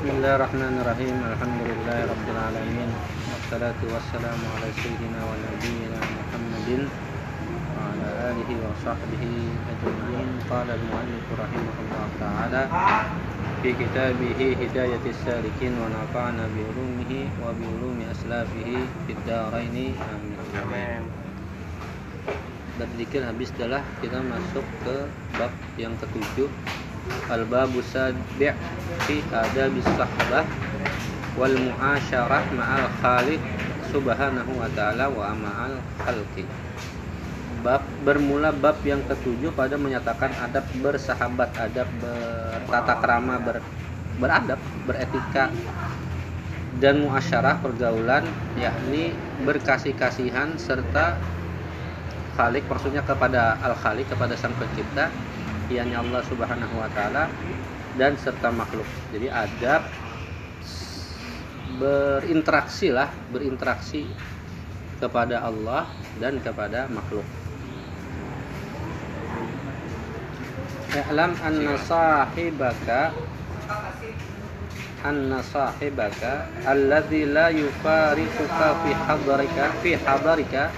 Bismillahirrahmanirrahim. Alhamdulillahirabbil alamin. Wassalatu wassalamu ala sayyidina wa nabiyyina Muhammadin wa ala alihi wa sahbihi ajma'in. Qala al-mu'allif rahimahullah ta'ala fi kitabih Hidayatis Salikin wa nafa'ana bi ulumihi wa bi ulumi aslafihi fid. Amin. Amin. Habis adalah kita masuk ke bab yang ketujuh Ma'al subhanahu wa ta'ala wa ma'al khalqi. Bab bermula bab yang ketujuh pada menyatakan adab bersahabat, adab bertata krama, ber, beradab, beretika dan muasyarah pergaulan yakni berkasih-kasihan serta khalik maksudnya kepada al khalik kepada sang pencipta yakni Allah Subhanahu wa taala dan serta makhluk. Jadi adab berinteraksi lah, berinteraksi kepada Allah dan kepada makhluk. I'lam anna sahibaka anna sahibaka alladhi la yufariquka fi hadarika fi hadarika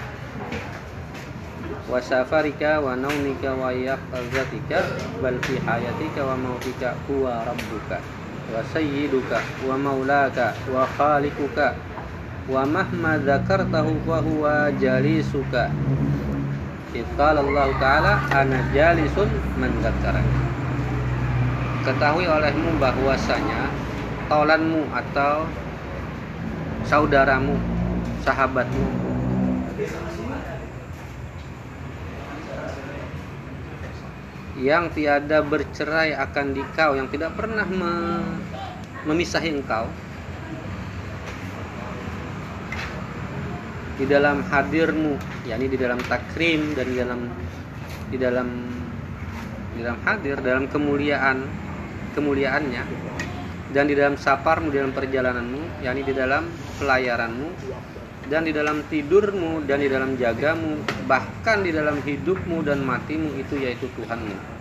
wa safarika wa naumika wa yaqazatika bal fi hayatika wa mautika huwa rabbuka. Wa sayyiduka wa maulaka wa khaliquka. Wa mahma dzakartahu fa huwa jalisuka. Qala Allah Ta'ala Ana jalisun mendakaran Ketahui olehmu bahwasanya Tolanmu atau Saudaramu Sahabatmu Yang tiada bercerai akan dikau Yang tidak pernah me memisahi engkau. Di dalam hadirmu yakni di dalam takrim dan di dalam di dalam di dalam hadir dalam kemuliaan kemuliaannya dan di dalam saparmu di dalam perjalananmu yakni di dalam pelayaranmu dan di dalam tidurmu dan di dalam jagamu bahkan di dalam hidupmu dan matimu itu yaitu Tuhanmu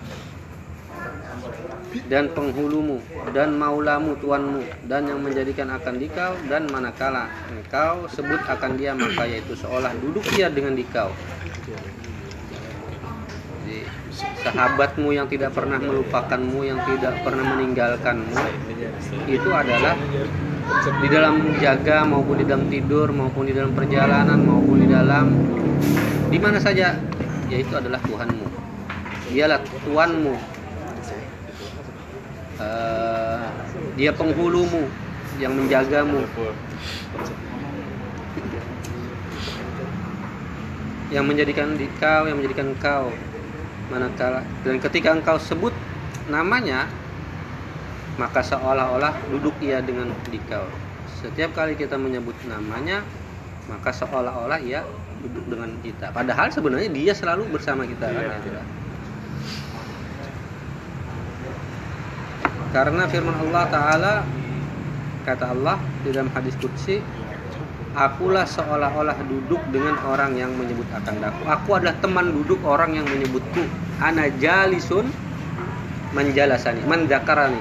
dan penghulumu dan maulamu tuanmu dan yang menjadikan akan dikau dan manakala engkau sebut akan dia maka yaitu seolah duduk ia dengan dikau. Jadi, sahabatmu yang tidak pernah melupakanmu yang tidak pernah meninggalkanmu itu adalah di dalam jaga maupun di dalam tidur maupun di dalam perjalanan maupun di dalam di mana saja yaitu adalah Tuhanmu. Dialah tuanmu Uh, dia penghulumu yang menjagamu. Yang menjadikan kau yang menjadikan kau manakala. Dan ketika engkau sebut namanya maka seolah-olah duduk ia dengan dikau setiap kali kita menyebut namanya maka seolah-olah ia duduk dengan kita. Padahal sebenarnya dia selalu bersama kita kan Karena firman Allah Ta'ala Kata Allah di dalam hadis Qudsi Akulah seolah-olah duduk dengan orang yang menyebut akan daku. Aku adalah teman duduk orang yang menyebutku. Ana jalisun menjalasani Menjakarani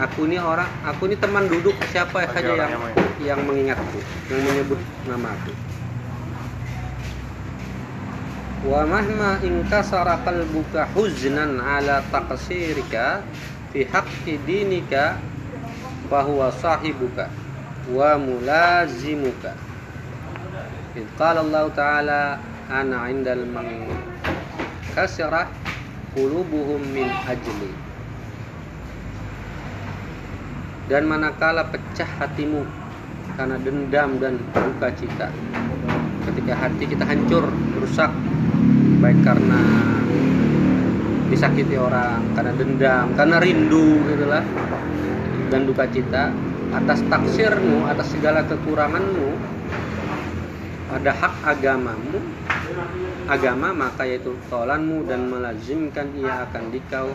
Aku ini orang, aku ini teman duduk. Siapa saja yang, yang mengingatku Yang menyebut nama aku Wa mahma inkasara qalbuka huznan ala taqsirika fi haqqi dinika bahwa sahibuka wa mulazimuka. Qala Allah taala ana indal man kasirah qulubuhum min ajli. Dan manakala pecah hatimu karena dendam dan duka cita ketika hati kita hancur rusak baik karena disakiti orang karena dendam karena rindu gitulah. Dan duka cita atas taksirmu atas segala kekuranganmu ada hak agamamu agama maka yaitu tolanmu dan melazimkan ia akan dikau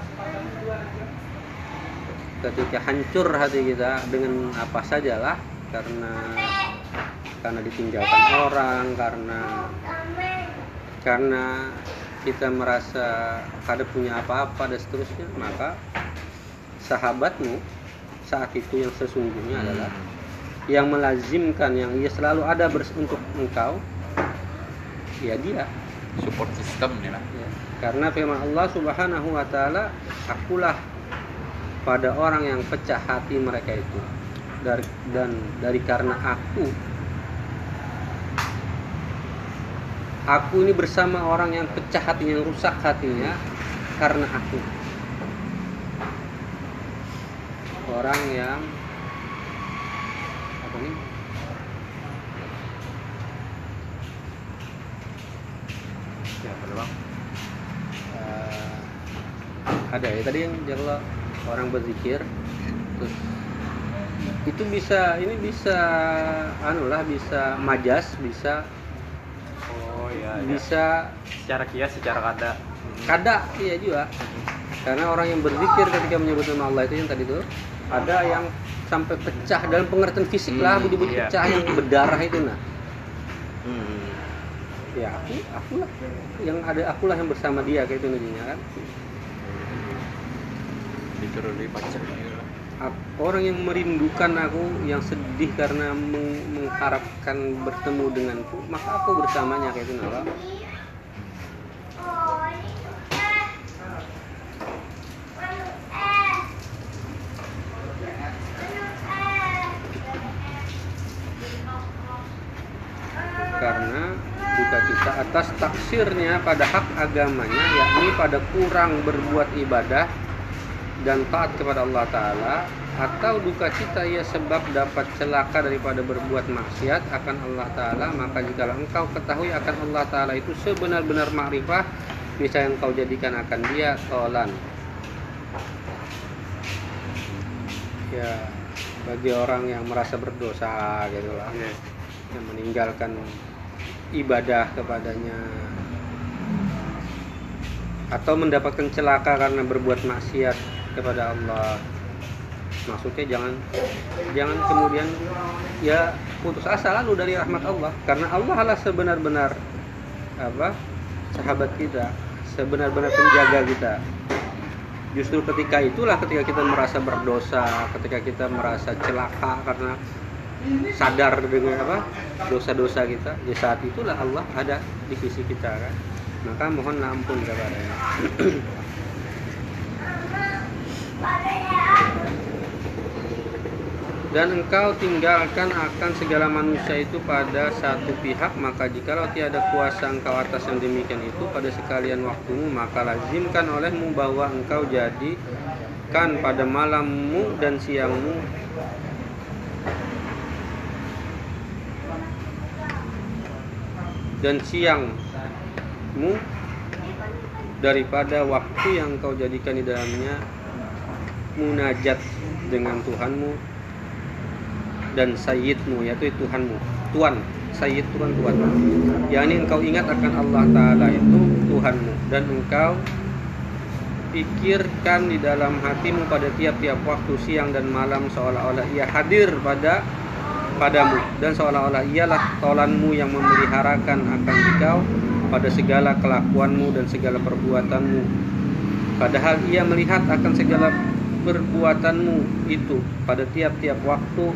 ketika hancur hati kita dengan apa sajalah karena karena ditinggalkan orang karena karena kita merasa kada punya apa-apa dan seterusnya maka sahabatmu saat itu yang sesungguhnya Hmm. adalah yang melazimkan yang ia selalu ada bers- untuk engkau ya dia support system lah Ya, karena firman Allah Subhanahu wa taala, akulah pada orang yang pecah hati mereka itu. Dari, dan dari karena aku aku ini bersama orang yang pecah hatinya, yang rusak hatinya karena aku. Orang yang apa nih? ya bang Eh, ada ya tadi yang kalau orang berzikir terus itu bisa ini bisa anu lah bisa majas bisa iya bisa. Secara kias secara kada kada iya juga. Karena orang yang berzikir ketika menyebut nama Allah itu yang tadi itu ada yang sampai pecah dalam pengertian fisik lah Hmm, budi-budi iya. pecah yang berdarah itu nah. Hmm. ya aku akulah yang ada akulah yang bersama dia kayak itu intinya kan. Lah Ap- orang yang merindukan aku yang sedih karena meng- mengharapkan bertemu denganku maka aku bersamanya kayak itu nala. Karena duka cita atas taksirnya pada hak agamanya yakni pada kurang berbuat ibadah dan taat kepada Allah Ta'ala atau duka cita ia sebab dapat celaka daripada berbuat maksiat akan Allah Ta'ala maka jika engkau ketahui akan Allah Ta'ala itu sebenar-benar makrifah bisa yang kau jadikan akan dia tolan. Ya bagi orang yang merasa berdosa gitu lah. Iya. yang meninggalkan ibadah kepadanya. Atau mendapatkan celaka karena berbuat maksiat kepada Allah. Maksudnya jangan jangan kemudian ya putus asa lalu dari rahmat Allah. Karena Allah adalah sebenar-benar apa sahabat kita sebenar-benar penjaga kita. Justru ketika itulah ketika kita merasa berdosa ketika kita merasa celaka karena sadar dengan apa dosa-dosa kita ya saat itulah Allah ada di sisi kita kan? Maka mohon ampun kepadanya dan engkau tinggalkan akan segala manusia itu pada satu pihak maka jikalau tiada kuasa engkau atas yang demikian itu pada sekalian waktumu maka lazimkan olehmu bahwa engkau jadikan pada malammu dan siangmu. Dan siangmu daripada waktu yang kau jadikan di dalamnya munajat dengan Tuhanmu dan sayyidmu yaitu Tuhanmu. Tuhan sayyid Tuhan Tuhan yakni engkau ingat akan Allah Ta'ala itu Tuhanmu. Dan engkau pikirkan di dalam hatimu pada tiap-tiap waktu siang dan malam seolah-olah ia hadir pada padamu. Dan seolah-olah ialah tolanmu yang memeliharakan akan engkau pada segala kelakuanmu dan segala perbuatanmu. Padahal ia melihat akan segala perbuatanmu itu pada tiap-tiap waktu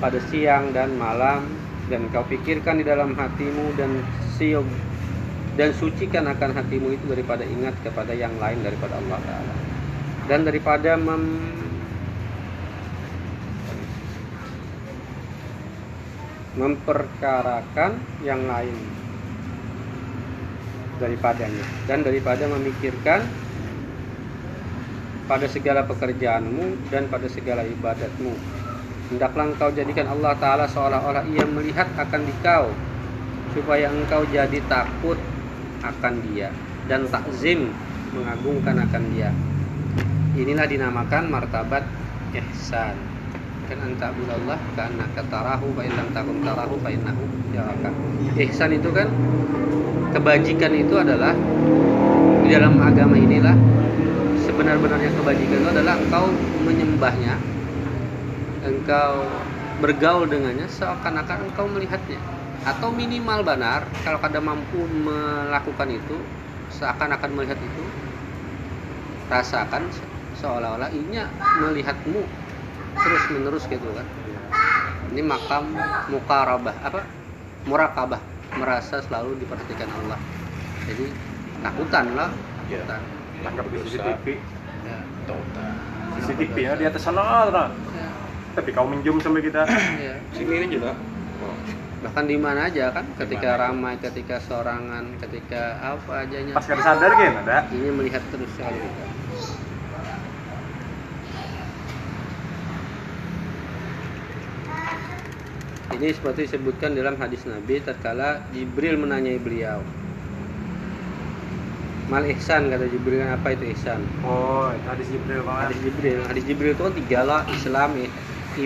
pada siang dan malam dan kau pikirkan di dalam hatimu dan siog dan sucikan akan hatimu itu daripada ingat kepada yang lain daripada Allah Ta'ala. Dan daripada mem memperkarakan yang lain daripadanya. Dan daripada memikirkan pada segala pekerjaanmu dan pada segala ibadatmu hendaklah engkau jadikan Allah Ta'ala seolah-olah ia melihat akan dikau supaya engkau jadi takut akan dia dan takzim mengagungkan akan dia. Inilah dinamakan martabat ihsan. Kan anta bilallah karena katarahu fa takun tarahu fa ihsan itu kan kebajikan itu adalah di dalam agama inilah sebenar-benarnya kebajikan itu adalah engkau menyembahnya engkau bergaul dengannya seakan-akan engkau melihatnya. Atau minimal benar kalau kada mampu melakukan itu seakan-akan melihat itu rasakan seolah-olah inya melihatmu terus menerus gitu kan. Ini makam mukarabah apa? Murakabah merasa selalu diperhatikan Allah. Jadi takutan lah Iya. takutan. Tangkap di. CCTV. Ya. CCTV nya di atas sana nah. Tapi kau minjem sampai kita. Ya. Sini ini juga. Oh. bahkan di mana aja kan? Ketika mana? ramai ketika sorangan ketika apa ajanya pas kada sadar kan ada? Ini melihat terus sekali kita. Ini seperti disebutkan dalam hadis Nabi tatkala Jibril menanyai beliau. Mal ihsan kata Jibril apa itu ihsan? Oh itu hadis Jibril banget hadis Jibril. Hadis Jibril itu kan tiga lah Islam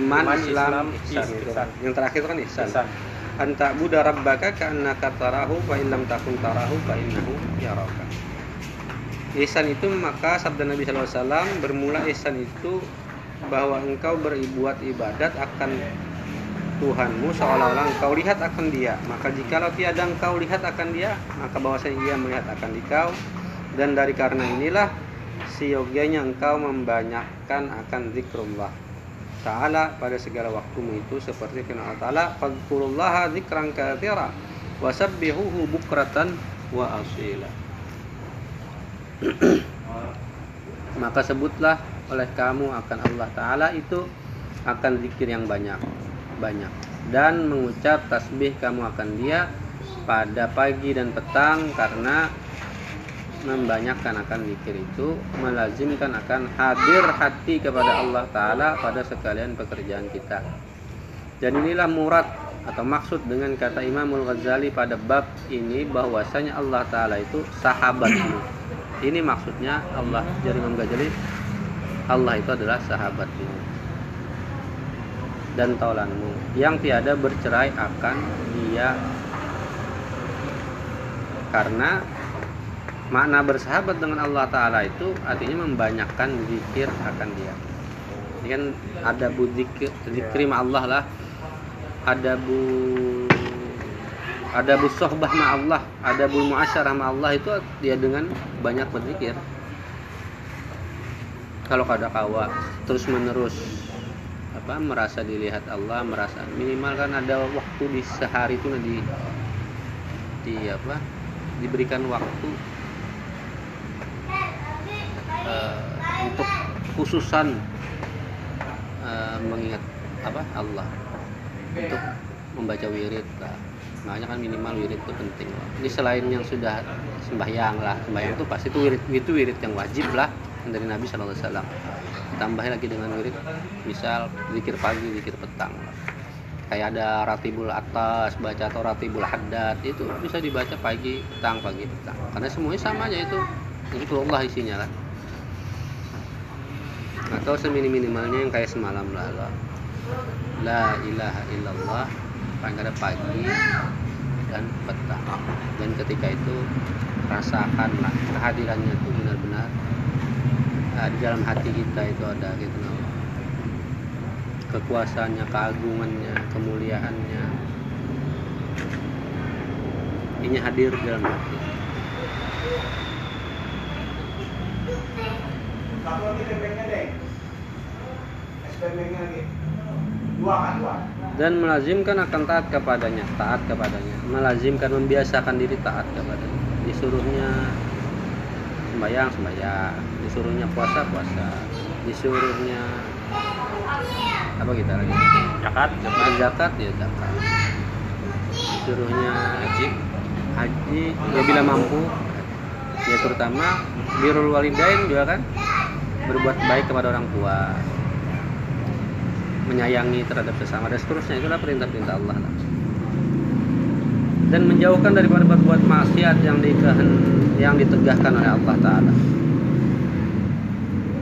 iman, Iman, Islam, Islam, ihsan is- itu ihsan. yang terakhir itu kan ihsan. Ihsan. anta buda rabbaka ka'annaka tarahu fa in lam takun tarahu fa innahu yaraka. Ihsan itu maka sabda Nabi SAW bermula ihsan itu bahwa engkau berbuat ibadat akan Tuhanmu seolah-olah engkau lihat akan dia. Maka jikalau tiada engkau lihat akan dia maka bahwasanya ia melihat akan dikau dan dari karena inilah seyogianya engkau membanyakkan akan zikrullah ta'ala pada segala waktumu itu seperti firman Allah ta'ala fadkurullaha zikran katsira wasabbihuhu bukratan wa asila. Maka sebutlah oleh kamu akan Allah Ta'ala itu akan zikir yang banyak banyak. Dan mengucap tasbih kamu akan dia pada pagi dan petang karena membanyakkan akan zikir itu melazimkan akan hadir hati kepada Allah Ta'ala pada sekalian pekerjaan kita. Dan inilah murad atau maksud dengan kata Imamul Ghazali pada bab ini bahwasanya Allah Ta'ala itu sahabatmu ini maksudnya Allah dari Imam Ghazali Allah itu adalah sahabatmu dan taulanmu yang tiada bercerai akan dia. Karena makna bersahabat dengan Allah Ta'ala itu artinya membanyakkan zikir akan dia. Ini kan ada bu zikir zikri ma Allah lah. Ada bu ada bu sohbah ma Allah ada bu muasyarah ma Allah itu dia dengan banyak berzikir. Kalau kada kawa terus menerus apa merasa dilihat Allah merasa minimal kan ada waktu di sehari itu di di apa diberikan waktu eh, untuk khususan eh, mengingat apa Allah. Untuk membaca wirid lah. Makanya kan minimal wirid itu penting loh. ini selain yang sudah sembahyang lah sembahyang itu pasti itu wirid itu wirid yang wajib lah dari Nabi Shallallahu Alaihi Wasallam. Tambah lagi dengan wirid misal zikir pagi zikir petang kayak ada ratibul atas baca atau ratibul haddad itu bisa dibaca pagi petang pagi petang. Karena semuanya sama aja itu. Zikrullah isinya kan atau semini minimalnya yang kayak semalam lah la, la ilaha illallah paling ada pagi dan petang dan ketika itu rasakanlah kehadirannya itu benar-benar uh, di dalam hati kita itu ada gitu loh kekuasaannya, keagungannya, kemuliaannya. Ini hadir di dalam hati. SPM-nya lagi. Dua kan dua. Dan melazimkan akan taat kepadanya, taat kepadanya. Melazimkan membiasakan diri taat kepadanya. Disuruhnya sembahyang, sembahyang. Disuruhnya puasa, puasa. Disuruhnya apa kita lagi? Zakat, Zakat, zakat ya zakat. Disuruhnya haji, haji ya bila mampu. Ya terutama birrul walidain juga kan berbuat baik kepada orang tua menyayangi terhadap sesama dan seterusnya. Itulah perintah-perintah Allah. Lah. dan menjauhkan daripada berbuat maksiat yang dikehen, yang ditegahkan oleh Allah Taala.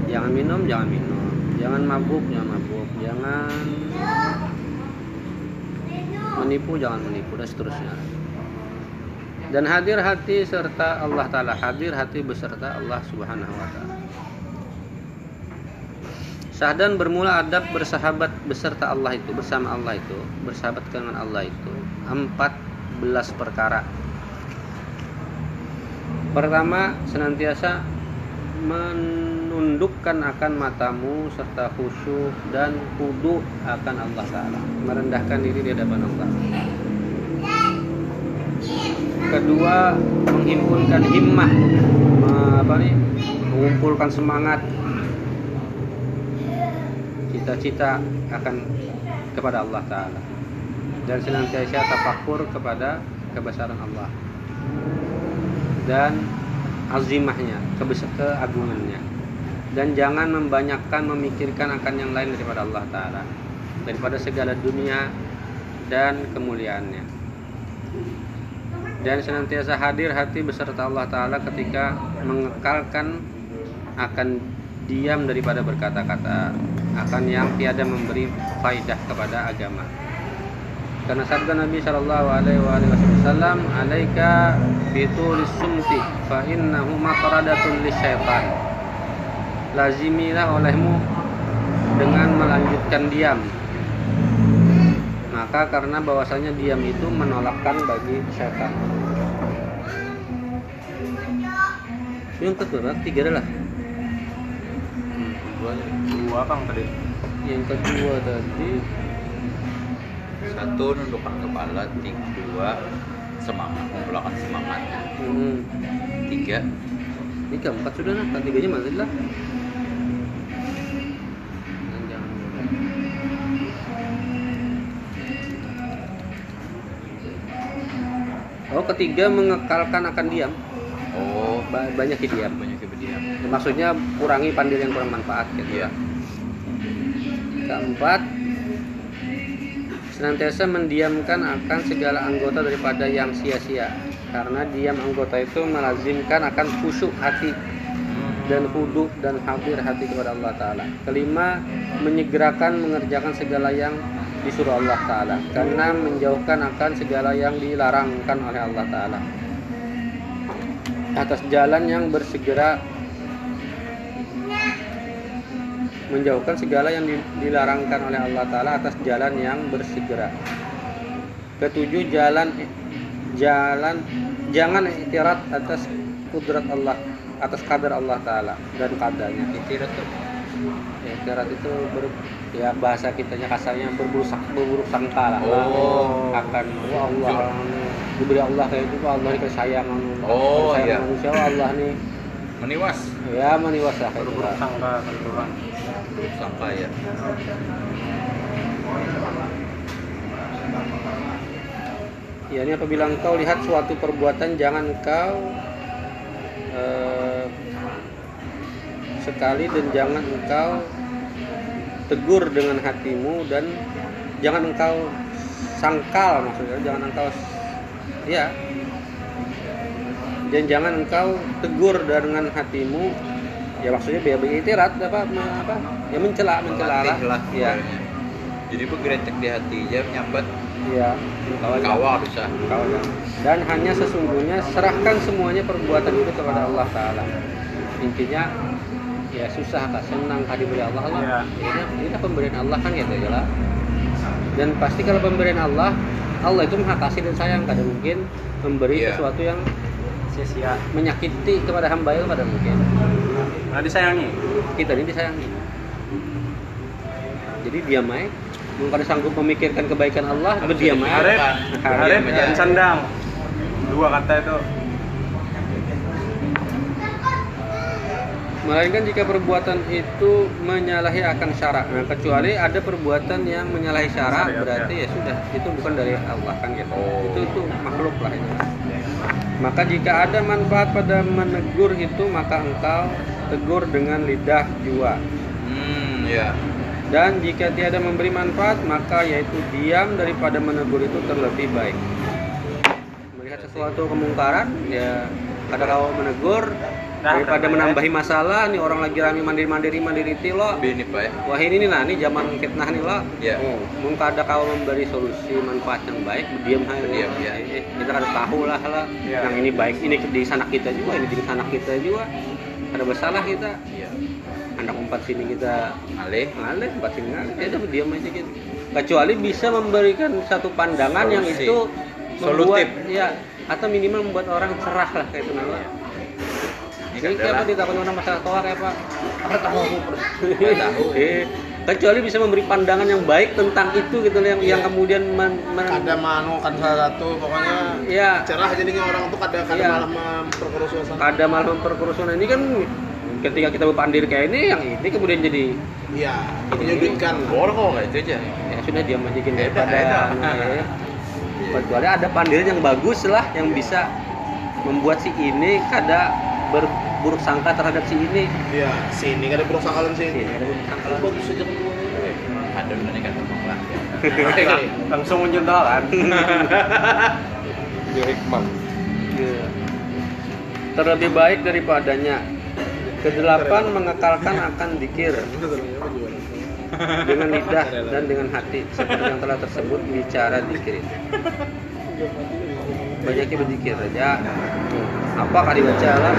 Jangan minum jangan minum. Jangan mabuk jangan mabuk. Jangan menipu jangan menipu dan seterusnya. Dan hadir hati serta Allah Ta'ala. Hadir hati beserta Allah Subhanahu Wa Ta'ala Sahdan bermula adab bersahabat beserta Allah itu bersama Allah itu bersahabat dengan Allah itu. 14 perkara. Pertama senantiasa menundukkan akan matamu serta khusyuk dan kudu akan Allah Ta'ala. Merendahkan diri di hadapan Allah. Kedua menghimpunkan himmah. Apa nih mengumpulkan semangat cita-cita akan kepada Allah Ta'ala. Dan senantiasa tafakur kepada kebesaran Allah. Dan azimahnya keagungannya. Dan jangan membanyakkan memikirkan akan yang lain daripada Allah Ta'ala. Daripada segala dunia dan kemuliaannya. Dan senantiasa hadir hati beserta Allah Ta'ala ketika mengekalkan akan diam daripada berkata-kata akan yang tiada memberi faidah kepada agama. Karena sabda Nabi Shallallahu Alaihi Wasallam alaika sumti fa innahu mataradatun lisyaitan. Lazimilah olehmu dengan melanjutkan diam. Maka karena bahwasanya diam itu menolakkan bagi setan. Yang kedua tiga adalah Dua, Dua bang tadi. yang kedua tadi. Satu nundukkan kepala, tiga, dua semangat, mengeluarkan semangat. hmm, Tiga, ini keempat sudah nah kan tiganya tadi lah. Oh ketiga mengekalkan akan diam banyak diam banyak yang berdiam. maksudnya kurangi pandil yang kurang manfaat gitu Iya. keempat senantiasa mendiamkan akan segala anggota daripada yang sia-sia. Karena diam anggota itu melazimkan akan khusyuk hati dan hudu dan hadir hati kepada Allah Ta'ala. Kelima menyegerakan mengerjakan segala yang disuruh Allah Ta'ala. Karena menjauhkan akan segala yang dilarangkan oleh Allah Ta'ala atas jalan yang bersegera menjauhkan segala yang di- dilarangkan oleh Allah Ta'ala atas jalan yang bersegera ketujuh jalan jalan jangan iktirat atas kudrat Allah atas kadar Allah Ta'ala dan kadarnya Istirahat tuh. iktirat itu ber, ya bahasa kitanya kasarnya berburuk berburuk sangka lah Oh. akan wah Allah diberi Allah kayak itu Allah dikasih sayang Oh, sayang iya. manusia Allah nih Meniwas. ya meniwas lah kayak gitu Berburuk lah. sangka kan. Buruk sangka ya. Ya ini apabila engkau lihat suatu perbuatan jangan engkau eh, sekali dan jangan engkau tegur dengan hatimu dan jangan engkau sangkal maksudnya jangan engkau ya. Dan jangan engkau tegur dengan hatimu. Ya maksudnya biar beritirat apa apa ya mencela mencela lah. Lah. ya. Jadi bergeretek di hati aja menyambat ya. Kawan kawal. Bisa. kawan dan hanya sesungguhnya serahkan semuanya perbuatan itu kepada Allah Taala. Intinya ya susah tak senang kah diberi Allah Allah Iya. ini, ini pemberian Allah kan gitu ya lah dan pasti kalau pemberian Allah Allah itu maha kasih dan sayang kadang mungkin memberi Iya. sesuatu yang Sia-sia. menyakiti kepada hamba itu kadang mungkin Nah disayangi. kita ini disayangi jadi diam aja pada sanggup memikirkan kebaikan Allah berdiam aja ya. dan sandang. Dua kata itu. Melainkan jika perbuatan itu menyalahi akan syarak. Nah, kecuali ada perbuatan yang menyalahi syarak, berarti ya sudah itu bukan dari Allah kan gitu. Oh. Itu itu makhluk lah itu. Maka jika ada manfaat pada menegur itu, maka engkau tegur dengan lidah jua. Hmm, ya. Dan jika tiada memberi manfaat, maka yaitu diam daripada menegur itu terlebih baik. Melihat sesuatu kemungkaran, ya kada kau menegur Nah, daripada kan, menambahi masalah. Nih orang lagi rame mandiri mandiri mandiri tilo. Tapi ini Pak ya. Wah ini nih nah, ini zaman fitnah nih lo. Iya. Oh, mungkin ada kau memberi solusi manfaat yang baik, diam aja. Diam, iya. Eh, kita kada tahu lah lah. Iya. Yang ini baik, ini di sana kita juga, ini di sana kita juga. Ada bersalah kita. Iya. Anak empat sini kita Alih. ngalih, empat sini ngalih. Ya udah diam aja gitu. Kecuali bisa memberikan satu pandangan yang Solusi. itu membuat Solutif. ya atau minimal membuat orang cerah lah kayak itu nama. Jadi adalah apa ditakut orang masalah toar ya Pak? Apa tahu? Tahu. Kecuali bisa memberi pandangan yang baik tentang itu gitu loh, yang yang kemudian men, men- Kada manu kan salah satu pokoknya ya cerah jadinya orang tuh kada kada Iya. malah memperkeruh suasana. ada malah memperkerusuhan ini kan ketika kita berpandir kayak ini yang ini kemudian jadi Iya, menyudutkan. Orang kok nggak itu aja. ya sudah gini Beda, daripada anu, ya. kecuali ada pandiran yang bagus lah yang bisa membuat si ini kada berburuk sangka terhadap si ini Iya, sini kada berusaha kalian si sini. ini ada buruk sangka. Bagus kan. Ada ini kan ngomong lah. Langsung muncul kan. Iya. terlebih baik daripadanya kedelapan mengekalkan akan dikir dengan lidah dan dengan hati seperti yang telah tersebut bicara dikir banyaknya berzikir aja apa kali baca lah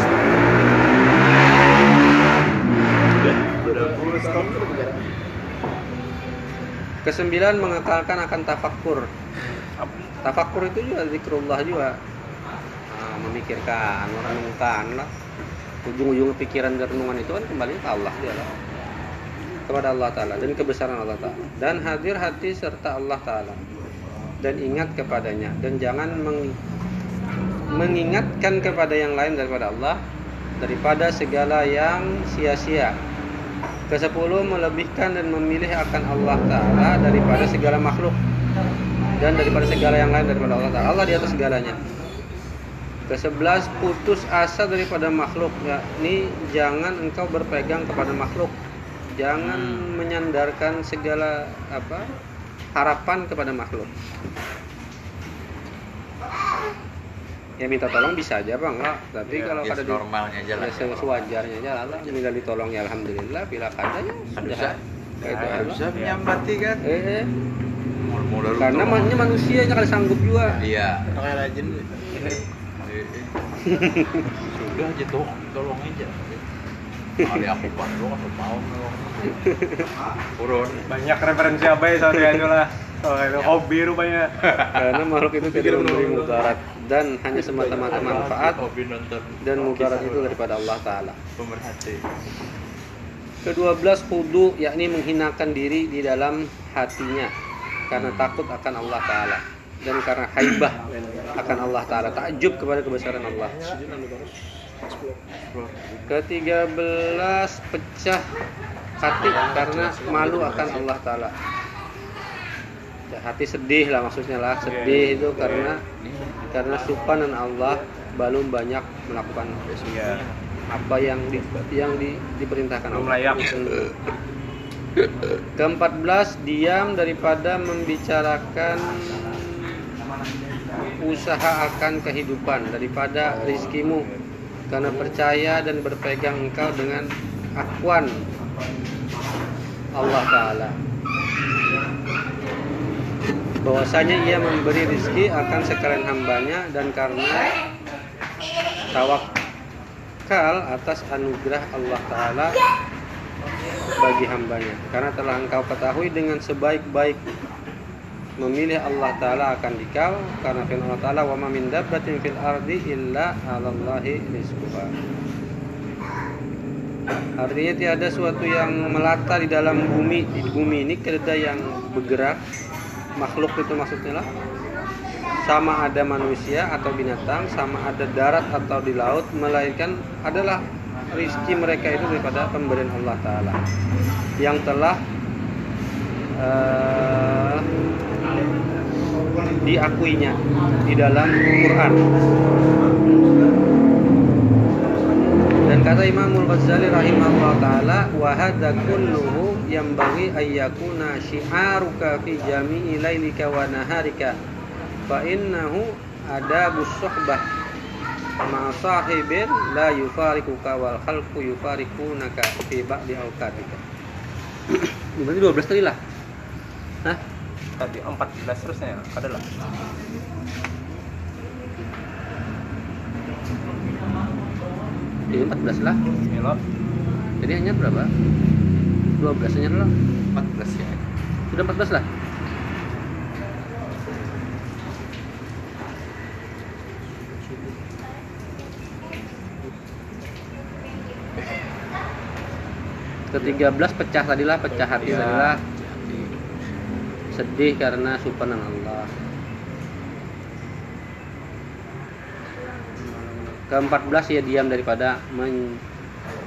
kesembilan mengekalkan akan tafakkur. Tafakkur itu juga zikrullah juga. Nah, memikirkan merenungkan lah. Ujung-ujung pikiran dan renungan itu kan kembali ke Allah dia lah. Kepada Allah Ta'ala dan kebesaran Allah Ta'ala. Dan hadir hati serta Allah Ta'ala. Dan ingat kepadanya. Dan jangan meng- mengingatkan kepada yang lain daripada Allah daripada segala yang sia-sia. Kesepuluh melebihkan dan memilih akan Allah Ta'ala daripada segala makhluk dan daripada segala yang lain daripada Allah Ta'ala. Allah di atas segalanya. Kesebelas putus asa daripada makhluk. Yakni jangan engkau berpegang kepada makhluk. Jangan Hmm. menyandarkan segala apa harapan kepada makhluk ya minta tolong bisa aja bang enggak tapi Ya, kalau ya, kada di- normalnya aja lah. ya, se- sewajarnya aja Allah minta ditolong ya alhamdulillah bila kada ya Kan sudah. Kayak itu bisa menyambati kan. eh, eh. Lu karena maknya manusia yang kada sanggup juga Iya. Kayak rajin. Eh, eh. Sudah aja tuh, tolong aja. Kali aku bantu aku mau nolong. Urun. Banyak referensi apa ya soalnya itu lah. Soalnya itu hobi rupanya. karena makhluk itu tidak memberi mudarat dan hanya semata-mata manfaat dan mudarat itu daripada Allah Ta'ala. Kedua belas hudu yakni menghinakan diri di dalam hatinya karena takut akan Allah Ta'ala dan karena haibah akan Allah Ta'ala takjub kepada kebesaran Allah. Ketiga belas pecah hati karena malu akan Allah Ta'ala. Ya, hati sedih lah maksudnya lah sedih itu karena karena subhanan Allah belum banyak melakukan Iya. apa yang di, yang di, diperintahkan Allah. layak. Keempat belas diam daripada membicarakan usaha akan kehidupan daripada rizkimu karena percaya dan berpegang engkau dengan akuan Allah Ta'ala bahwasanya ia memberi rizki akan sekalian hambanya dan karena tawakal atas anugerah Allah Ta'ala bagi hambanya. Karena telah engkau ketahui dengan sebaik-baik memilih Allah Ta'ala akan dikau karena firman Allah Ta'ala wa min dabbatin fil ardi illa 'alallahi rizquha. Artinya tiada suatu yang melata di dalam bumi di bumi ini tiada yang bergerak makhluk itu maksudnya lah. Sama ada manusia atau binatang sama ada darat atau di laut melainkan adalah rizki mereka itu daripada pemberian Allah Ta'ala. Yang telah eh, diakuinya di dalam Quran. Dan kata Imamul Ghazali rahimahullah taala wa hadza kulluhu yanbaghi ayyakuna syi'aruka fi jami'i lailika wa naharika fa innahu adabus suhbah ma sahibin la yufarikuka wal khalqu yufarikunaka fi ba'di awqatika berarti 12 tadi lah Hah? Tadi 14 terusnya ya. Ada lah. Jadi 14 lah jadi hanya berapa? 12 hanya lah 14 ya. sudah 14 lah? Ke-13 pecah tadilah pecah hati Iya. tadilah. Sedih karena supanan Allah ke-14 ya diam daripada men-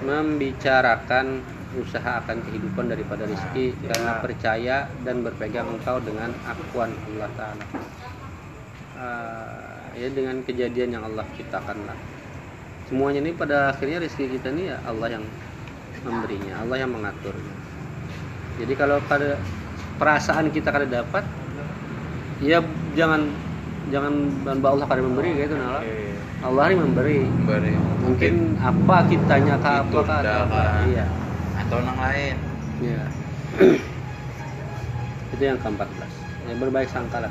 membicarakan usaha akan kehidupan daripada rezeki karena percaya dan berpegang engkau dengan akuan Allah Ta'ala. Ah, ya dengan kejadian yang Allah ciptakan lah. Semuanya ini pada akhirnya rezeki kita ini ya Allah yang memberinya Allah yang mengaturnya. Jadi kalau pada perasaan kita kada dapat ya jangan jangan mbak Allah kada memberi gitu nah Oke. Allah yang memberi. Bari. mungkin apa kitanya ke apa iya atau orang lain. Iya. Itu yang ke-14 ya, berbaik sangka lah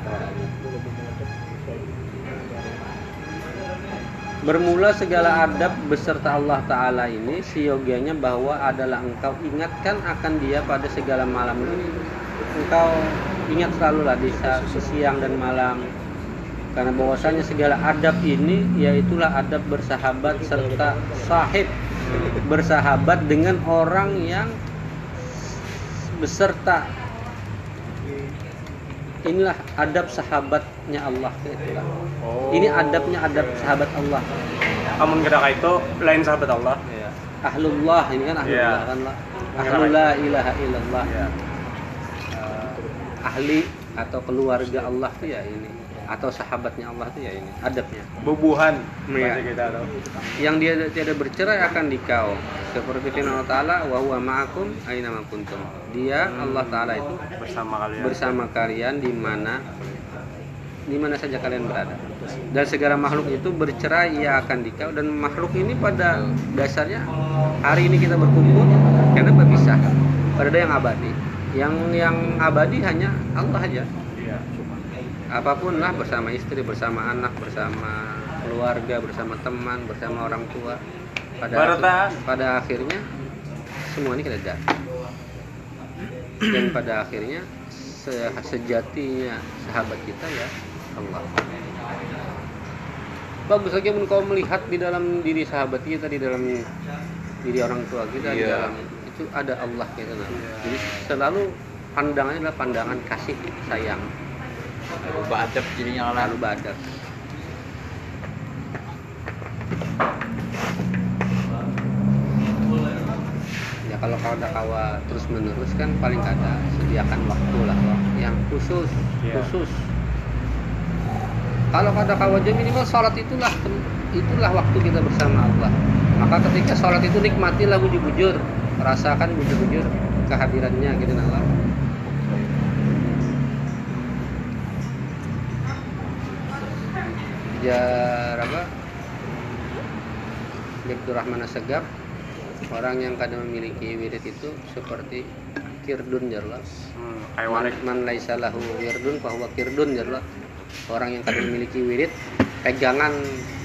Bermula segala adab beserta Allah Ta'ala ini Siogianya bahwa adalah engkau ingatkan akan dia pada segala malam ini. Engkau ingat selalu lah di sa- siang dan malam. Karena bahwasanya segala adab ini Yaitulah adab bersahabat serta sahib Bersahabat dengan orang yang beserta Inilah adab sahabatnya Allah itulah. Oh. Ini adabnya adab sahabat Allah. Amun gerak itu lain sahabat Allah. Ya. Ahlullah ini kan ahlullah Iya. kan lah. Ahlullah ilaha illallah. Iya. Eh, ahli atau keluarga Allah tuh ya ini atau sahabatnya Allah tuh ya ini adabnya. Bubuhan kita tuh. Yang dia tidak bercerai akan dikau seperti firman Allah Taala wa huwa ma'akum aina kuntum. Dia Allah Taala itu Bersama kalian. bersama kalian di mana di mana saja kalian berada. Dan segala makhluk itu bercerai ia akan dikau dan makhluk ini pada dasarnya hari ini kita berkumpul karena berpisah. Pada ada yang abadi. Yang yang abadi hanya Allah aja. Apa pun lah bersama istri, bersama anak, bersama keluarga, bersama teman, bersama orang tua. Pada Baratan. pada akhirnya semua ini kita ada. Dan pada akhirnya se- sejatinya sahabat kita ya Allah. Bagus lagi pun kau melihat di dalam diri sahabat kita, di dalam diri orang tua kita, di Iya. dalam itu ada Allah gitu nah. Jadi selalu pandangannya adalah pandangan kasih sayang, Rubah adab jadinya orang lalu badak. Ya kalau kau ada kawa terus menerus kan paling kada sediakan waktu lah waktu yang khusus Iya. khusus. Kalau kada kawa aja minimal sholat itulah itulah waktu kita bersama Allah. Maka ketika sholat itu nikmatilah bujur-bujur, rasakan bujur-bujur kehadirannya gitu nah Allah. Jar apa? Rahman Segap orang yang kadang memiliki wirid itu seperti kirdun jarlah Hmm, man, man laisa lahu wirdun fahuwa kirdun jarlah orang yang kadang memiliki wirid pegangan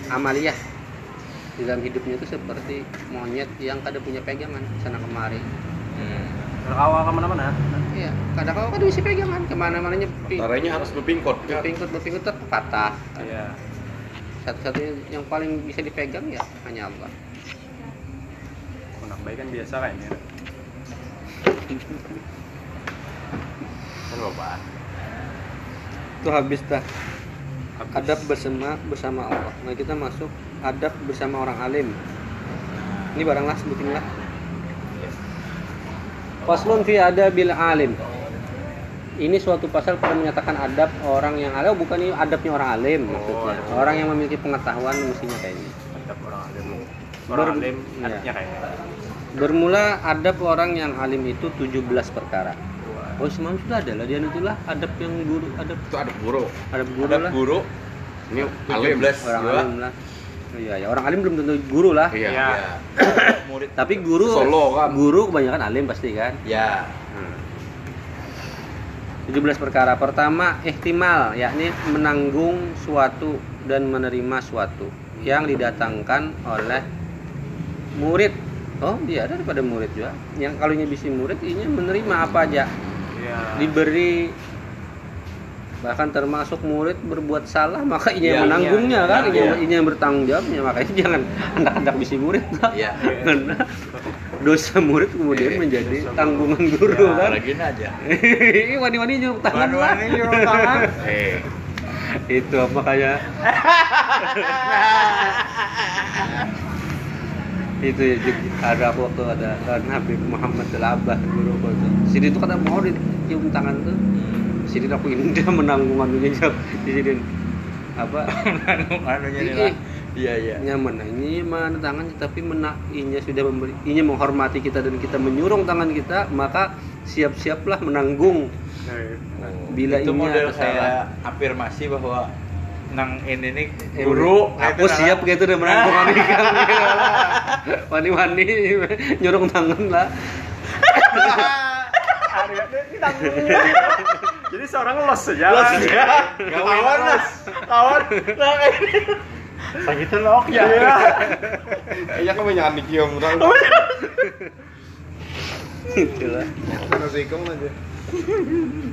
amaliyah di dalam hidupnya itu seperti monyet yang kadang punya pegangan sana kemari Kawa ke mana-mana. iya kadang kadang kadang bisa pegangan ke mana-mana nyepi Taranya harus berpingkot kan? berpingkut berpingkut tetap patah Iya. Satu-satunya yang paling bisa dipegang ya hanya Allah Anak baik kan biasa. Kan bapak itu habis dah Habis. adab bersama bersama Allah. Nah kita masuk adab bersama orang alim. Ini baranglah sebutin lah. Faslun fi adabil alim. Ini suatu pasal pada menyatakan adab orang yang alim, oh, bukan ini adabnya orang alim maksudnya. ada. Orang yang memiliki pengetahuan mestinya kayak ini. Adab orang alim. Orang Ber- alim iya. adabnya kayak Bermula adab orang yang alim itu 17 perkara. Oh semalam sudah ada lah dia itulah adab yang guru adab Itu ada guru. adab guru Ada lah guru. Ini alim. 17 orang alim lah. Iya ya orang alim belum tentu guru lah. Iya. Iya. murid Tapi guru Solo kan. guru kebanyakan alim pasti kan. ya Hmm. 17 perkara. Pertama, ihtimal, yakni menanggung suatu dan menerima suatu yang didatangkan oleh murid. Oh, dia ada daripada murid juga. Yang kalau bisa murid, ini menerima apa aja. Iya. Diberi bahkan termasuk murid berbuat salah maka ini yang Iya, menanggungnya iya, kan iya, ini, ini yang bertanggung jawabnya makanya jangan anak-anak bisi murid ya Karena dosa murid kemudian Eh, menjadi dosa tanggungan guru Ya, kan? lagi aja. Ih, wani-wani nyuruh tangan. Wani-wani nyuruh tangan. Eh, itu makanya itu ya, ada waktu ada kan Habib Muhammad Al-Abah guru waktu sini tuh kata mau dicium tangan tuh. Sini aku indah menanggung anunya jawab di sini apa? Anunya nih Ih, lah. Iya, iya. nyaman nah, ini mana tangannya tapi mena inya sudah memberi inya menghormati kita dan kita menyurung tangan kita maka siap-siaplah menanggung bila itu inya model kayak afirmasi bahwa nang ini nih Eh, guru aku siap gitu udah menanggung nikah wani-wani nyurung tangan lah Jadi seorang los saja. Los ya. Kawan los. Kawan. Nah, ini. Sakitnya lok ya. Iya. Kan banyak adik yang orang. itulah. Karena sikong aja.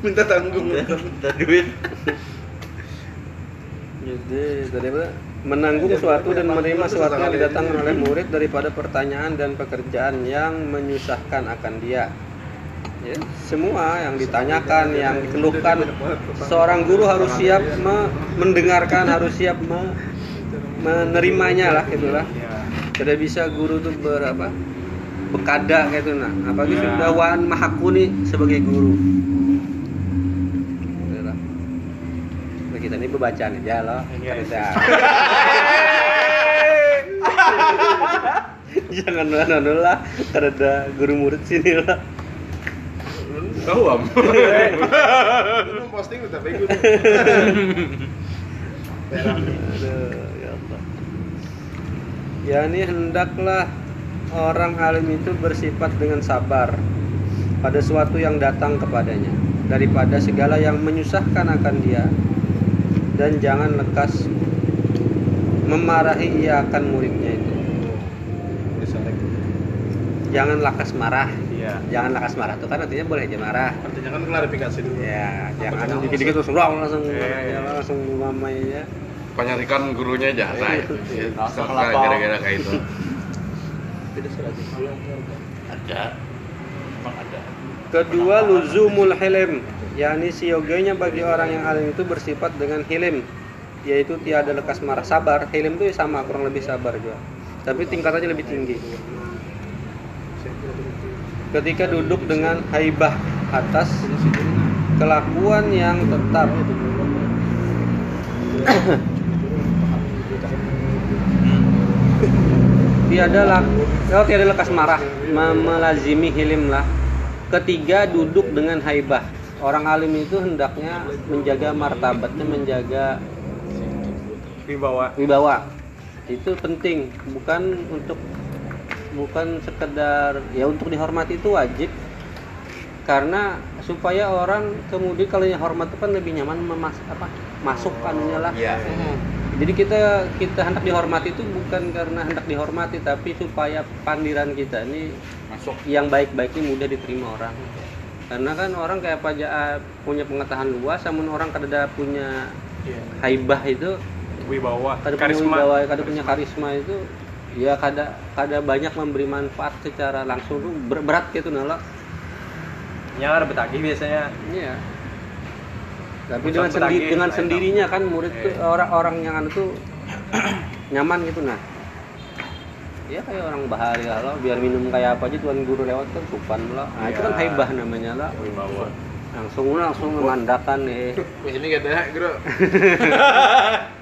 Minta tanggung. minta duit. Jadi tadi apa menanggung suatu dan menerima suatu yang didatangkan oleh murid daripada pertanyaan dan pekerjaan yang menyusahkan akan dia. Ya, semua yang ditanyakan yang dikeluhkan seorang guru harus siap me- mendengarkan harus siap me- menerimanya lah itulah tidak bisa guru tuh berapa bekada gitu nah apalagi Ya. sudah wan mahakuni sebagai guru Itulah. Nah, kita ini pembacaan aja loh Iya. Kita. jangan anu lah karena guru murid sini lah Tahu am. Lu posting udah bagus. Ya. Ya ini hendaklah orang alim itu bersifat dengan sabar pada suatu yang datang kepadanya daripada segala yang menyusahkan akan dia dan jangan lekas memarahi ia akan muridnya itu. Jangan lakas marah. Iya. Jangan lakas marah itu kan artinya boleh aja marah. Artinya kan klarifikasi dulu. Ya, jangan dikit-dikit terus wrong langsung Iya, iya. ya, langsung mamai ya. Penyarikan gurunya aja. Nah, itu. Ya, Langsung serta lapor. gara-gara kayak itu. ada. Ada. Kedua luzumul hilim, yakni sioganya bagi orang yang alim itu bersifat dengan hilim, yaitu tiada lekas marah. Sabar, hilim itu sama kurang lebih sabar juga, tapi tingkatannya lebih tinggi. Ketika duduk dengan haibah atas kelakuan yang tetap tiada lak oh, tiada lekas marah. Me- melazimi hilim lah. Ketiga duduk dengan haibah. Orang alim itu hendaknya menjaga martabatnya menjaga Wibawa. wibawa. Itu penting bukan untuk bukan sekedar ya untuk dihormati itu wajib. Karena supaya orang kemudian kalau yang hormat itu kan lebih nyaman memas apa masuk kanunya lah Iya. Jadi kita kita hendak dihormati itu bukan karena hendak dihormati tapi supaya pandiran kita ini masuk yang baik-baik ini mudah diterima orang karena kan orang kayak apa aja ah, punya pengetahuan luas namun orang kada punya Iya. haibah itu Wibawa. kada punya Karisma. wibawa, kada punya karisma itu ya kada kada banyak memberi manfaat secara langsung tuh berat gitu nala Yang ada betagih biasanya. iya tapi dengan sendi- dengan sendirinya kan murid tuh Iya. orang-orang yang anu tuh nyaman gitu nah ya kayak orang bahari lah biar minum kayak apa aja tuan guru lewat kan supan lah nah, itu kan Iya. haibah namanya lah Wibawa. langsung langsung mengandalkan eh Ini katanya guru.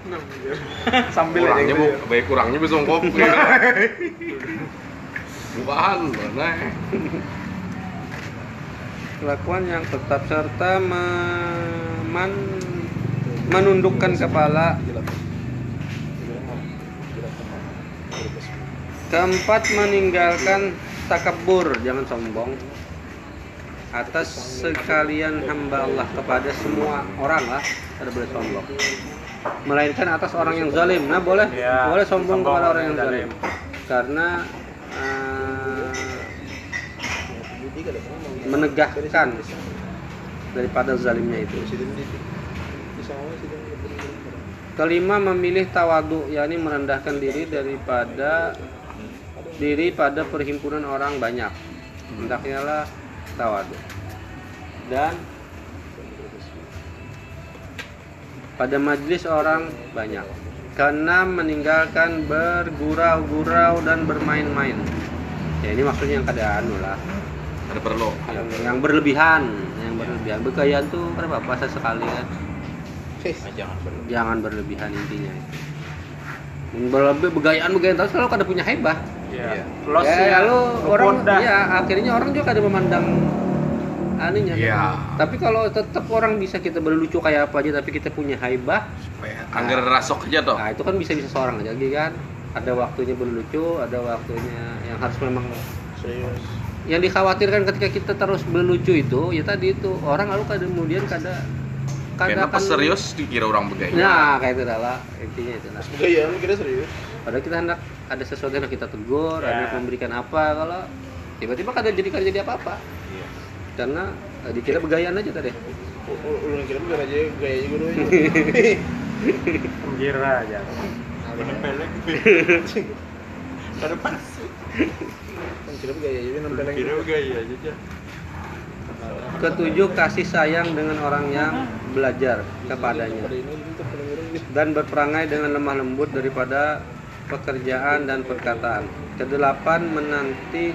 Sambil aja kurangnya gitu. bu, baik kurangnya bisa kopi. Bukan, mana? Kelakuan yang tetap serta me- man- menundukkan kepala. Keempat meninggalkan takabur. Jangan sombong. Atas sekalian hamba Allah kepada semua orang lah tidak boleh sombong. Melainkan atas orang yang zalim. Nah boleh. Ya, boleh sombong, sombong kepada orang yang zalim. zalim. Karena eh, menegahkan daripada zalimnya itu. Kelima memilih tawadu, yakni merendahkan diri daripada diri pada perhimpunan orang banyak. Hendaknya lah tawadu dan pada majelis orang banyak. Karena meninggalkan bergurau-gurau dan bermain-main. Ya ini maksudnya yang keadaan lah Ada perlu. yang, yang berlebihan yang berlebihan bergayaan tuh kan apa bahasa sekali kan Nah, jangan berlebihan. jangan berlebihan intinya itu berlebih begayaan begayaan terus kalau kada punya hebat Iya. Los ya, lalu orang Ngepoda. ya akhirnya orang juga kada memandang aninya kan. Iya. tapi kalau tetap orang bisa kita berlucu kayak apa aja tapi kita punya haibah Supaya anggar rasok aja toh. nah itu kan bisa bisa seorang aja lagi kan ada waktunya berlucu ada waktunya yang harus memang Serius. Yang dikhawatirkan ketika kita terus berlucu itu ya tadi itu orang lalu kadang kemudian kada Karena pas serius dikira orang begaya. nah kayak itu adalah intinya itu lah Gaya lu kira serius? padahal kita hendak ada sesuatu yang kita tegur Ya. ada yang memberikan apa kalau tiba-tiba kada jadi kada jadi apa-apa Iya. karena eh, dikira begayaan aja tadi Lu kira bukan aja gaya juga dulu. Kira aja. Penempelek. Ada masuk. Kira gaya juga nempel Kira gaya aja aja. ketujuh kasih sayang dengan orang yang belajar kepadanya gitu. dan berperangai dengan lemah lembut daripada pekerjaan dan perkataan. Kedelapan menanti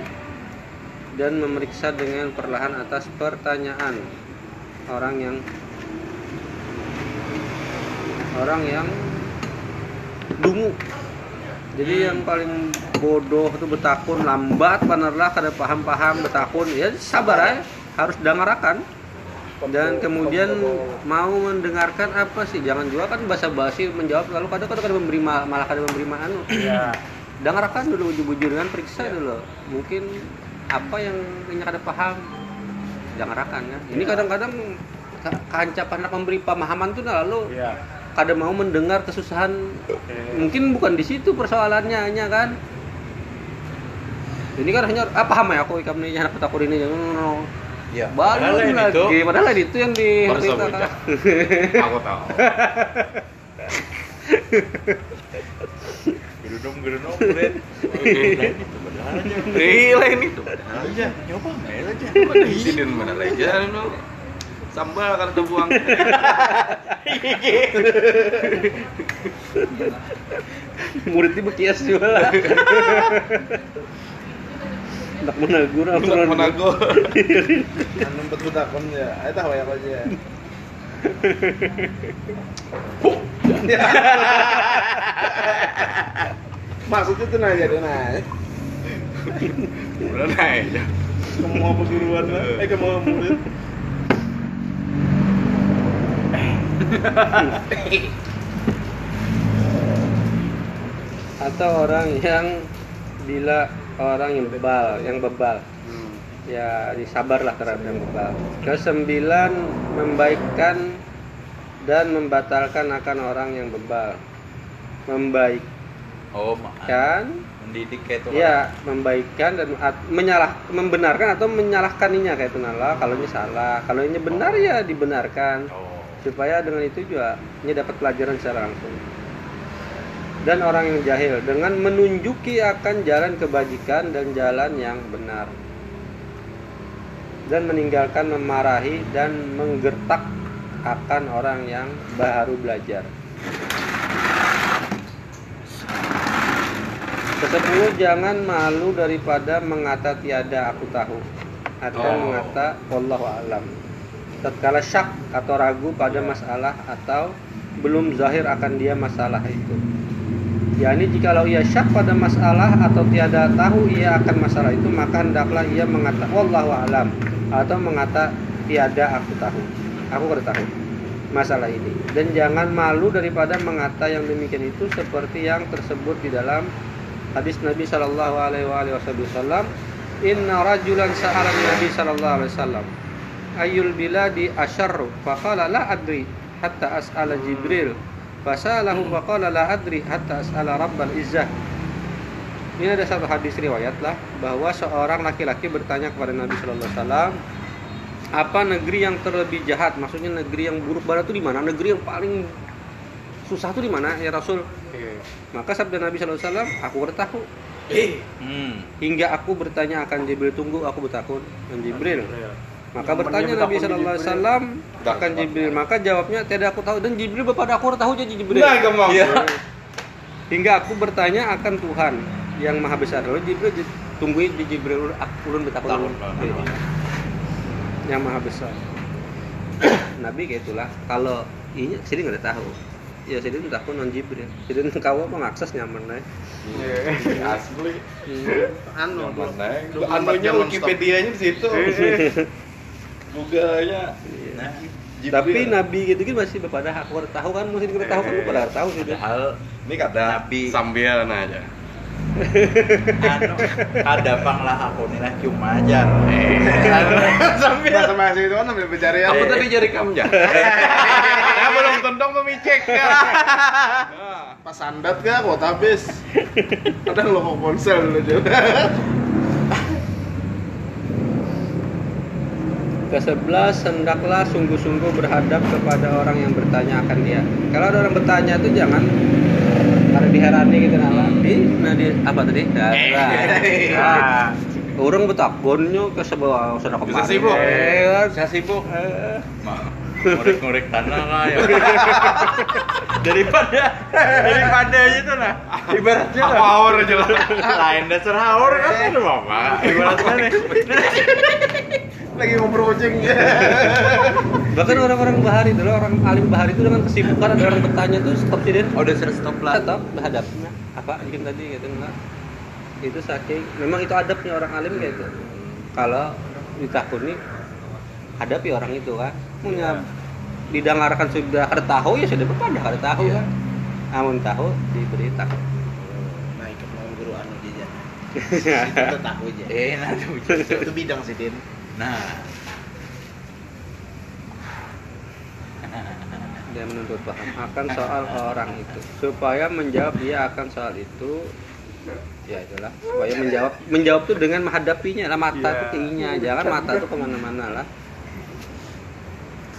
dan memeriksa dengan perlahan atas pertanyaan orang yang orang yang dungu. Jadi yang paling bodoh itu betakun lambat panerlah kada paham-paham betakun ya sabar aja. Harus dengarakan dan kemudian mau mendengarkan apa sih? Jangan juga kan basa-basi menjawab lalu kadang kadang kada memberi ma- malah kada memberi anu Ya. dengarkan dulu bujur-bujur kan periksa dulu. Mungkin apa yang ini kada paham? Dengarkan kan. Ini kadang-kadang ka- kancap anak memberi pemahaman tuh nah, lalu Iya. kada mau mendengar kesusahan. Oke. mungkin bukan di situ persoalannya hanya kan ini kan hanya ah paham ya aku ikam nih anak petakur ini Iya. Baru Padahal yang lagi, itu padahal itu yang sabujak. Aku tahu. gerudung gerudung beret. Lain itu padahal aja. Ini tuh. Padahal aja. Nyoba main aja. Mana izinin mana aja no. Sambal kan ada buang. Muridnya bekias juga lah. Nak menegur Untuk aturan. menago. Anu empat butakon ya. Ayo tahu ya aja. Maksudnya tuh nanya dia naik. Udah naik aja. Kamu mau perguruan lah. Eh kamu mau murid. Atau orang yang bila orang yang bebal, yang bebal. Ya disabarlah terhadap yang bebal. Kesembilan membaikkan dan membatalkan akan orang yang bebal. Membaikkan, Oh, maaf. Mendidik kayak itu. ya membaikkan dan menyalah, membenarkan atau menyalahkaninya kayak itu nala. Kalau ini salah, kalau ini benar ya dibenarkan. Oh. supaya dengan itu juga ini dapat pelajaran secara langsung dan orang yang jahil dengan menunjuki akan jalan kebajikan dan jalan yang benar dan meninggalkan memarahi dan menggertak akan orang yang baru belajar Kesepuluh jangan malu daripada mengata tiada aku tahu atau Oh. mengata wallahu alam. Tatkala syak atau ragu pada masalah atau belum zahir akan dia masalah itu. Yakni jikalau ia syak pada masalah atau tiada tahu ia akan masalah itu maka hendaklah ia mengata wallahu alam atau mengata tiada aku tahu. Aku kada tahu masalah ini. Dan jangan malu daripada mengata yang demikian itu seperti yang tersebut di dalam hadis Nabi Shallallahu Alaihi Wasallam. Inna rajulan sa'ala Nabi Shallallahu Alaihi Wasallam ayul biladi asyarru? Faqala la adri hatta as'ala Jibril fasalahu faqala la adri hatta as'ala Rabbal Izzah. Ini ada satu hadis riwayat lah bahwa seorang laki-laki bertanya kepada Nabi Shallallahu Alaihi Wasallam apa negeri yang terlebih jahat? Maksudnya negeri yang buruk barat itu di mana? Negeri yang paling susah itu di mana ya Rasul? Maka sabda Nabi Shallallahu Alaihi Wasallam aku udah tahu Eh, Hmm. Hingga aku bertanya akan Jibril tunggu aku bertakun dan Jibril. Maka bertanya Nabi di Shallallahu Alaihi. Wasallam akan. Jibril. Maka jawabnya tidak aku tahu dan Jibril kepada aku tahu jadi Jibril. Nah, gampang. Iya. Hingga aku bertanya akan Tuhan yang maha besar. Lalu Jibril tungguin di Jibril ulun bertakun Takun, ulun. takun. Iya. Yang maha besar. Nabi kayak itulah. Kalau ini sini nggak ada tahu. Ya sini udah takun non Jibril. Jadi kau apa mengakses nyaman lah. Asli. anu, Nyaman naik. 24 Anunya jam Wikipedia-nya di situ. Google-nya. Nah. Tapi Nabi gitu kan masih pada hak tahu kan mesti kita tahu kan pada tahu sih. padahal ini kata Nabi. sambil aja. anu ada panglah aku nih lah cuma ajar. sambil bahasa bahasa itu kan sambil bercari apa tadi jari kamu ya ya belum tendong memicek ya Pas sandat kah kuota habis. Kadang lo mau ponsel dulu juga. Kesebelas, hendaklah sungguh-sungguh berhadap kepada orang yang bertanya akan dia. Kalau ada orang bertanya itu jangan ada diherani gitu nah. Di, nah di apa tadi? Nah, nah. Orang betakbonnya ke sebuah sana kemarin. Bisa sibuk. Eh, Saya sibuk. eh. Mah, ngorek-ngorek tanah lah ya. daripada daripada itu nah ibaratnya apa lah. awal aja lah lain dasar haur kan bapak ibaratnya nih Lagi ngobrol kucing. Bahkan orang-orang bahari dulu orang alim bahari itu dengan kesibukan ada orang bertanya tuh stop sih oh udah sudah stop lah Tetap berhadapnya apa bikin tadi gitu enggak. Itu saking memang itu adabnya orang alim kayak gitu. Kalau ditakuni hadapi orang itu kan. Punya didengarkan sudah ada tahu ya sudah berpada ada tahu Iya. kan. Namun tahu diberi takut. Nah, ikut mau guru anu dia. Itu tahu aja. eh nanti Itu bidang sih, Din. Nah dia menuntut paham akan soal orang itu supaya menjawab dia akan soal itu ya itulah supaya menjawab menjawab tuh dengan menghadapinya lah mata tuh tingginya jangan mata tuh ke mana-mana lah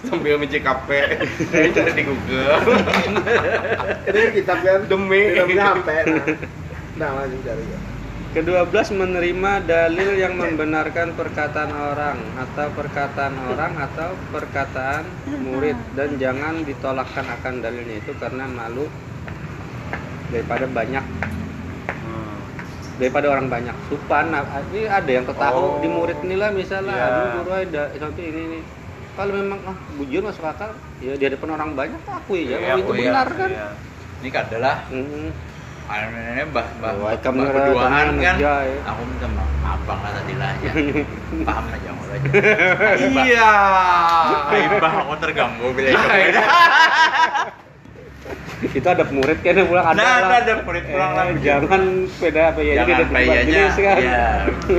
sambil micek kape cari di Google Ini kitab kan Demi. Kitabnya HP. Nah, nah langsung cari. ya. Kedua belas menerima dalil yang membenarkan perkataan orang atau perkataan orang atau perkataan murid. Dan jangan ditolakkan akan dalilnya itu karena malu daripada banyak. Daripada orang banyak. Supan ini ada yang ketahu Oh. di murid ini lah misalnya Iya. aduh guru ada satu ini ini. Kalau memang ah bujur masuk akal. Ya di hadapan orang banyak akui ya Iya, itu oh iya, benar kan? Iya. ini adalah bah bah Oh, bah ikam bah nira berduaan kan. Ya. aku minta maaf abang lah tadi lah ya. Paham aja mau aja iya. Aibah aku terganggu bila itu. Itu ada murid kayaknya pulang ada Nah, lah. ada murid pulang Eh, lah. jangan sepeda apa ya jangan payanya ya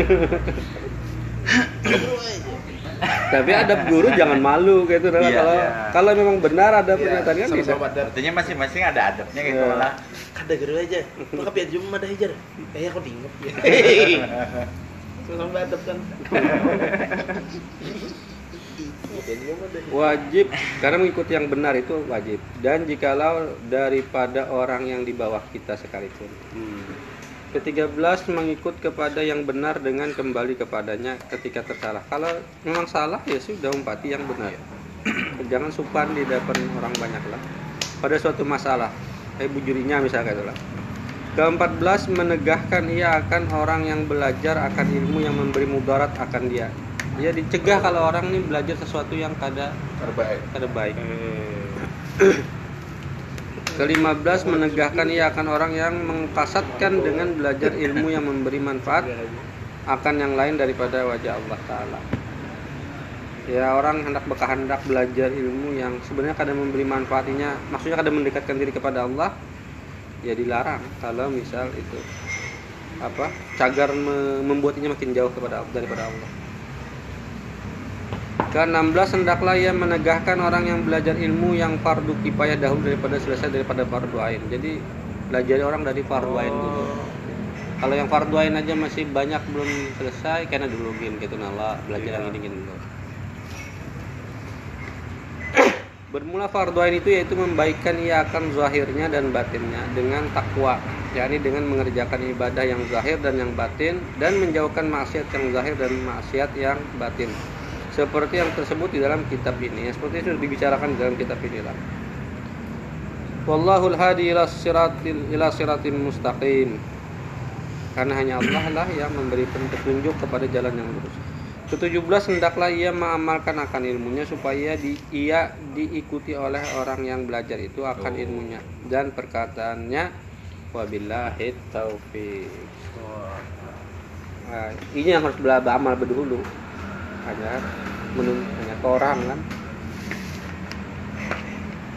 tapi ada guru jangan malu gitu nah, kalau iya. kalau memang benar ada iya, pernyataan kan bisa. artinya masing-masing ada adabnya gitu iya. lah kada guru aja. Lu kapian cuma ada hijar kayak eh, aku dingin sama adab kan wajib. Karena mengikuti yang benar itu wajib. Dan jikalau daripada orang yang di bawah kita sekalipun. Hmm. Ketiga belas mengikut kepada yang benar dengan kembali kepadanya ketika tersalah. Kalau memang salah ya sudah umpati yang benar. Jangan supan di depan orang banyak lah. Pada suatu masalah, eh bujurinya misalnya gitu lah. Ke-14 menegahkan ia akan orang yang belajar akan ilmu yang memberi mudarat akan dia. Dia dicegah kalau orang ini belajar sesuatu yang kada terbaik. Kada baik. Eh. Kelima belas menegahkan ia akan orang yang mengkasatkan dengan belajar ilmu yang memberi manfaat akan yang lain daripada wajah Allah Ta'ala. Ya orang hendak berkehendak belajar ilmu yang sebenarnya kadang memberi manfaatnya Maksudnya kadang mendekatkan diri kepada Allah Ya dilarang. Kalau misal itu apa cagar me- membuatnya makin jauh kepada daripada Allah ke-16 hendaklah ia menegahkan orang yang belajar ilmu yang fardu kifayah dahulu daripada selesai daripada fardu ain. Jadi belajar orang dari fardu ain dulu. Kalau yang fardu ain aja masih banyak belum selesai karena dulu gin gitu nala belajar yang ini gini dulu. Bermula fardu ain itu yaitu membaikkan ia akan zahirnya dan batinnya dengan takwa, yakni dengan mengerjakan ibadah yang zahir dan yang batin dan menjauhkan maksiat yang zahir dan maksiat yang batin. Seperti yang tersebut di dalam kitab ini, ya, seperti itu sudah dibicarakan di dalam kitab ini lah. Wallahul hadi ila siratil ila siratin mustaqim. Karena hanya Allah lah yang memberi petunjuk kepada jalan yang lurus. Ke-17 hendaklah ia mengamalkan akan ilmunya supaya di, ia diikuti oleh orang yang belajar itu akan Oh. ilmunya dan perkataannya wabillahi taufik. Nah, ini yang harus bela amal Hanya menun hanya ke orang kan.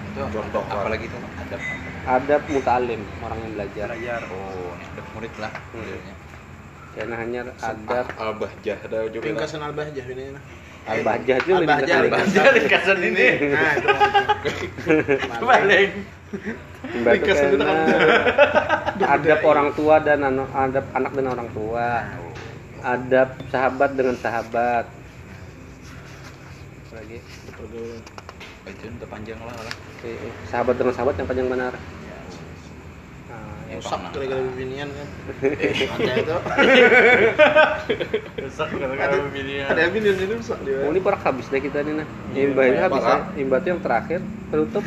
Itu Contoh, apalagi itu adab Adab mutalim orang yang belajar. Belajar. oh adab murid lah modelnya Karena hanya adab Al-Bahjah ada juga. Ringkasan albahjah ini. nah. al-bahjah itu lebih Al-bahjah, al-bahjah. ringkasan ini Nah, itu. balik Ringkasan itu karena adab orang tua dan anu- adab anak dan orang tua. Adab sahabat dengan sahabat. Pergaulan. itu udah panjang lah lah eh, eh, sahabat dengan sahabat yang panjang benar. Nah, yang Rusak gara-gara bibinian kan. Ada itu. rusak gara-gara pemilihan Ada yang ini rusak dia. Oh, ini porak habis deh kita nih nah. Imbah ini habis ya. Imbah itu yang terakhir penutup.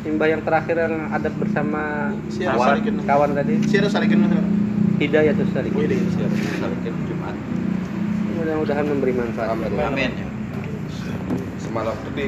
Imbah yang terakhir yang adab bersama Si kawan, Salikin. kawan tadi. Si ada salikin mas. Hidayah tuh. Wih, deh. Salim Jumat Mudah-mudahan memberi manfaat. Amin. amin ya Semalam tuh di